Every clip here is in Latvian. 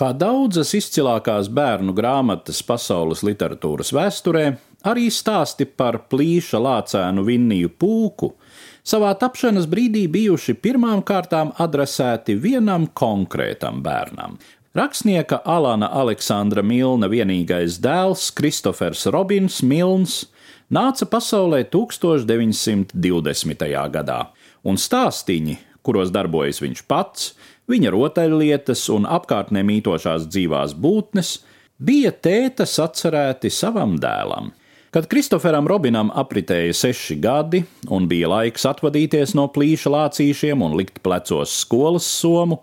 Kā daudzas izcilākās bērnu grāmatas pasaules literatūras vēsturē, arī stāsti par plīša lācēnu Vinniju pūku savā tapšanas brīdī bijuši pirmām kārtām adresēti vienam konkrētam bērnam. Rakstnieka Alana Aleksandra Milna vienīgais dēls Kristofers Robins Milns nāca pasaulē 1920. gadā, un stāstīņi, kuros darbojas viņš pats, viņa rotaļlietas un apkārtnē mītošās dzīvās būtnes bija tētas atcerēti savam dēlam. Kad Kristoferam Robinam apritēja seši gadi un bija laiks atvadīties no plīša lācīšiem un likt plecos skolas somu,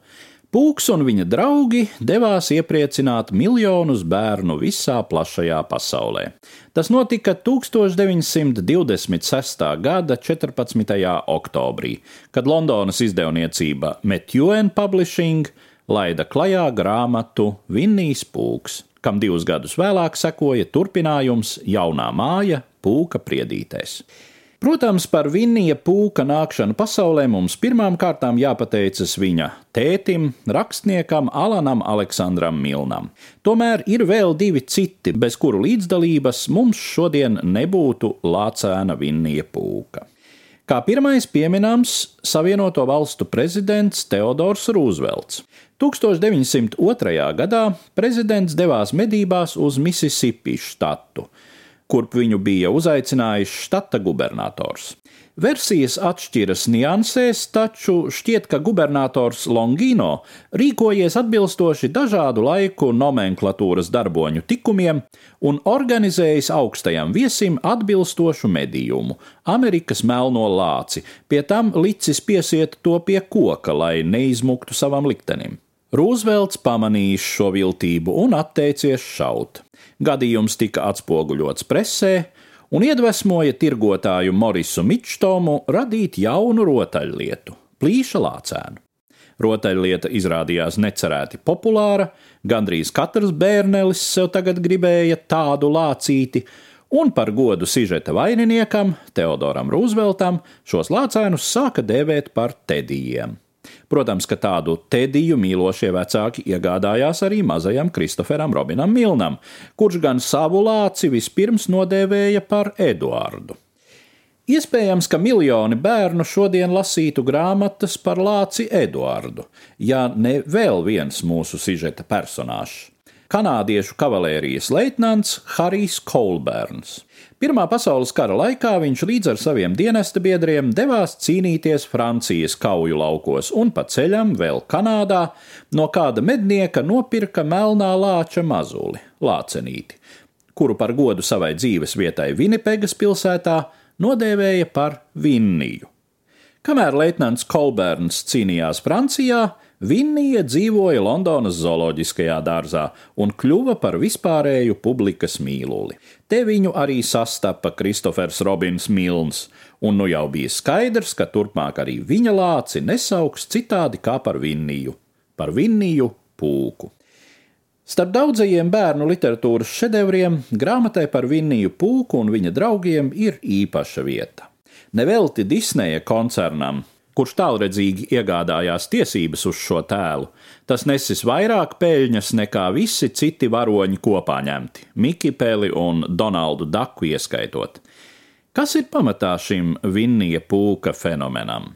Pūks un viņa draugi devās iepriecināt miljonus bērnu visā plašajā pasaulē. Tas notika 1926. gada 14. oktobrī, kad Londonas izdevniecība Metjuen Publishing laida klajā grāmatu Vinnijas Pūks, kam divus gadus vēlāk sekoja turpinājums Jaunā māja Pūka priedītēs. Protams, par Vinnija pūka nākšanu pasaulē mums pirmām kārtām jāpateicas viņa tētim, rakstniekam Alanam Aleksandram Milnam. Tomēr ir vēl divi citi, bez kuru līdzdalības mums šodien nebūtu lācēna Vinnija pūka. Kā pirmais pieminams Savienoto valstu prezidents Teodors Rūzvelts. 1902. gadā prezidents devās medībās uz Mississippi štatu kurp viņu bija uzaicinājis štata gubernators. Versijas atšķiras niansēs, taču šķiet, ka gubernators Longino rīkojies atbilstoši dažādu laiku nomenklatūras darboņu tikumiem un organizējis augstajam viesim atbilstošu medījumu - Amerikas melno lāci, pie tam licis piesiet to pie koka, lai neizmuktu savam liktenim. Rūzvelts pamanījis šo viltību un atteicies šaut. Gadījums tika atspoguļots presē un iedvesmoja tirgotāju Morisu Mičtomu radīt jaunu rotaļlietu - plīša lācēnu. Rotaļlieta izrādījās necerēti populāra, gandrīz katrs bērnelis sev tagad gribēja tādu lācīti, un par godu sižeta vaininiekam, Teodoram Rūzveltam, šos lācēnus sāka dēvēt par tedijiem. Protams, ka tādu tediju mīlošie vecāki iegādājās arī mazajam Kristoferam Robinam Milnam, kurš gan savu lāci vispirms nodēvēja par Eduardu. Iespējams, ka miljoni bērnu šodien lasītu grāmatas par lāci Eduardu, ja ne vēl viens mūsu sižeta personāžs - kanādiešu kavalērijas leitnants Harijs Kolberns. Pirmā pasaules kara laikā viņš līdz ar saviem dienesta biedriem devās cīnīties Francijas kauju laukos un pa ceļam vēl Kanādā no kāda mednieka nopirka melnā lāča mazuli, lācenīti, kuru par godu savai dzīves vietai Vinipegas pilsētā nodēvēja par Vinniju. Kamēr leitnants Kolberns cīnījās Francijā, Vinnija dzīvoja Londonas zooloģiskajā dārzā un kļuva par vispārēju publikas mīluli. Te viņu arī sastapa Kristofers Robins Milns, un nu jau bija skaidrs, ka turpmāk arī viņa lāci nesauks citādi kā par Vinniju - par Vinniju pūku. Starp daudzajiem bērnu literatūras šedevriem grāmatai par Vinniju pūku un viņa draugiem ir īpaša vieta. Nevelti Disneja koncernam kurš tālredzīgi iegādājās tiesības uz šo tēlu, tas nesis vairāk peļņas nekā visi citi varoņi kopā ņemti - Miki Peli un Donaldu Daku ieskaitot. Kas ir pamatā šim Vinnija pūka fenomenam?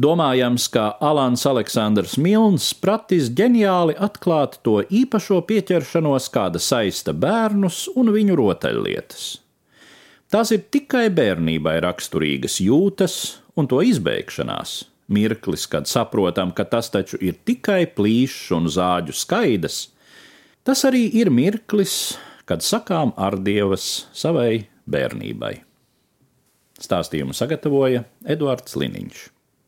Domājams, ka Alans Aleksandrs Milns pratis ģeniāli atklāt to īpašo pieķeršanos, kāda saista bērnus un viņu rotaļlietas. Tās ir tikai bērnībai raksturīgas jūtas un to izbeigšanās. Mirklis, kad saprotam, ka tas taču ir tikai plīšs un zāģu skaidrs, tas arī ir mirklis, kad sakām ar dievas savai bērnībai. Stāstījumu sagatavoja Eduards Liniņš.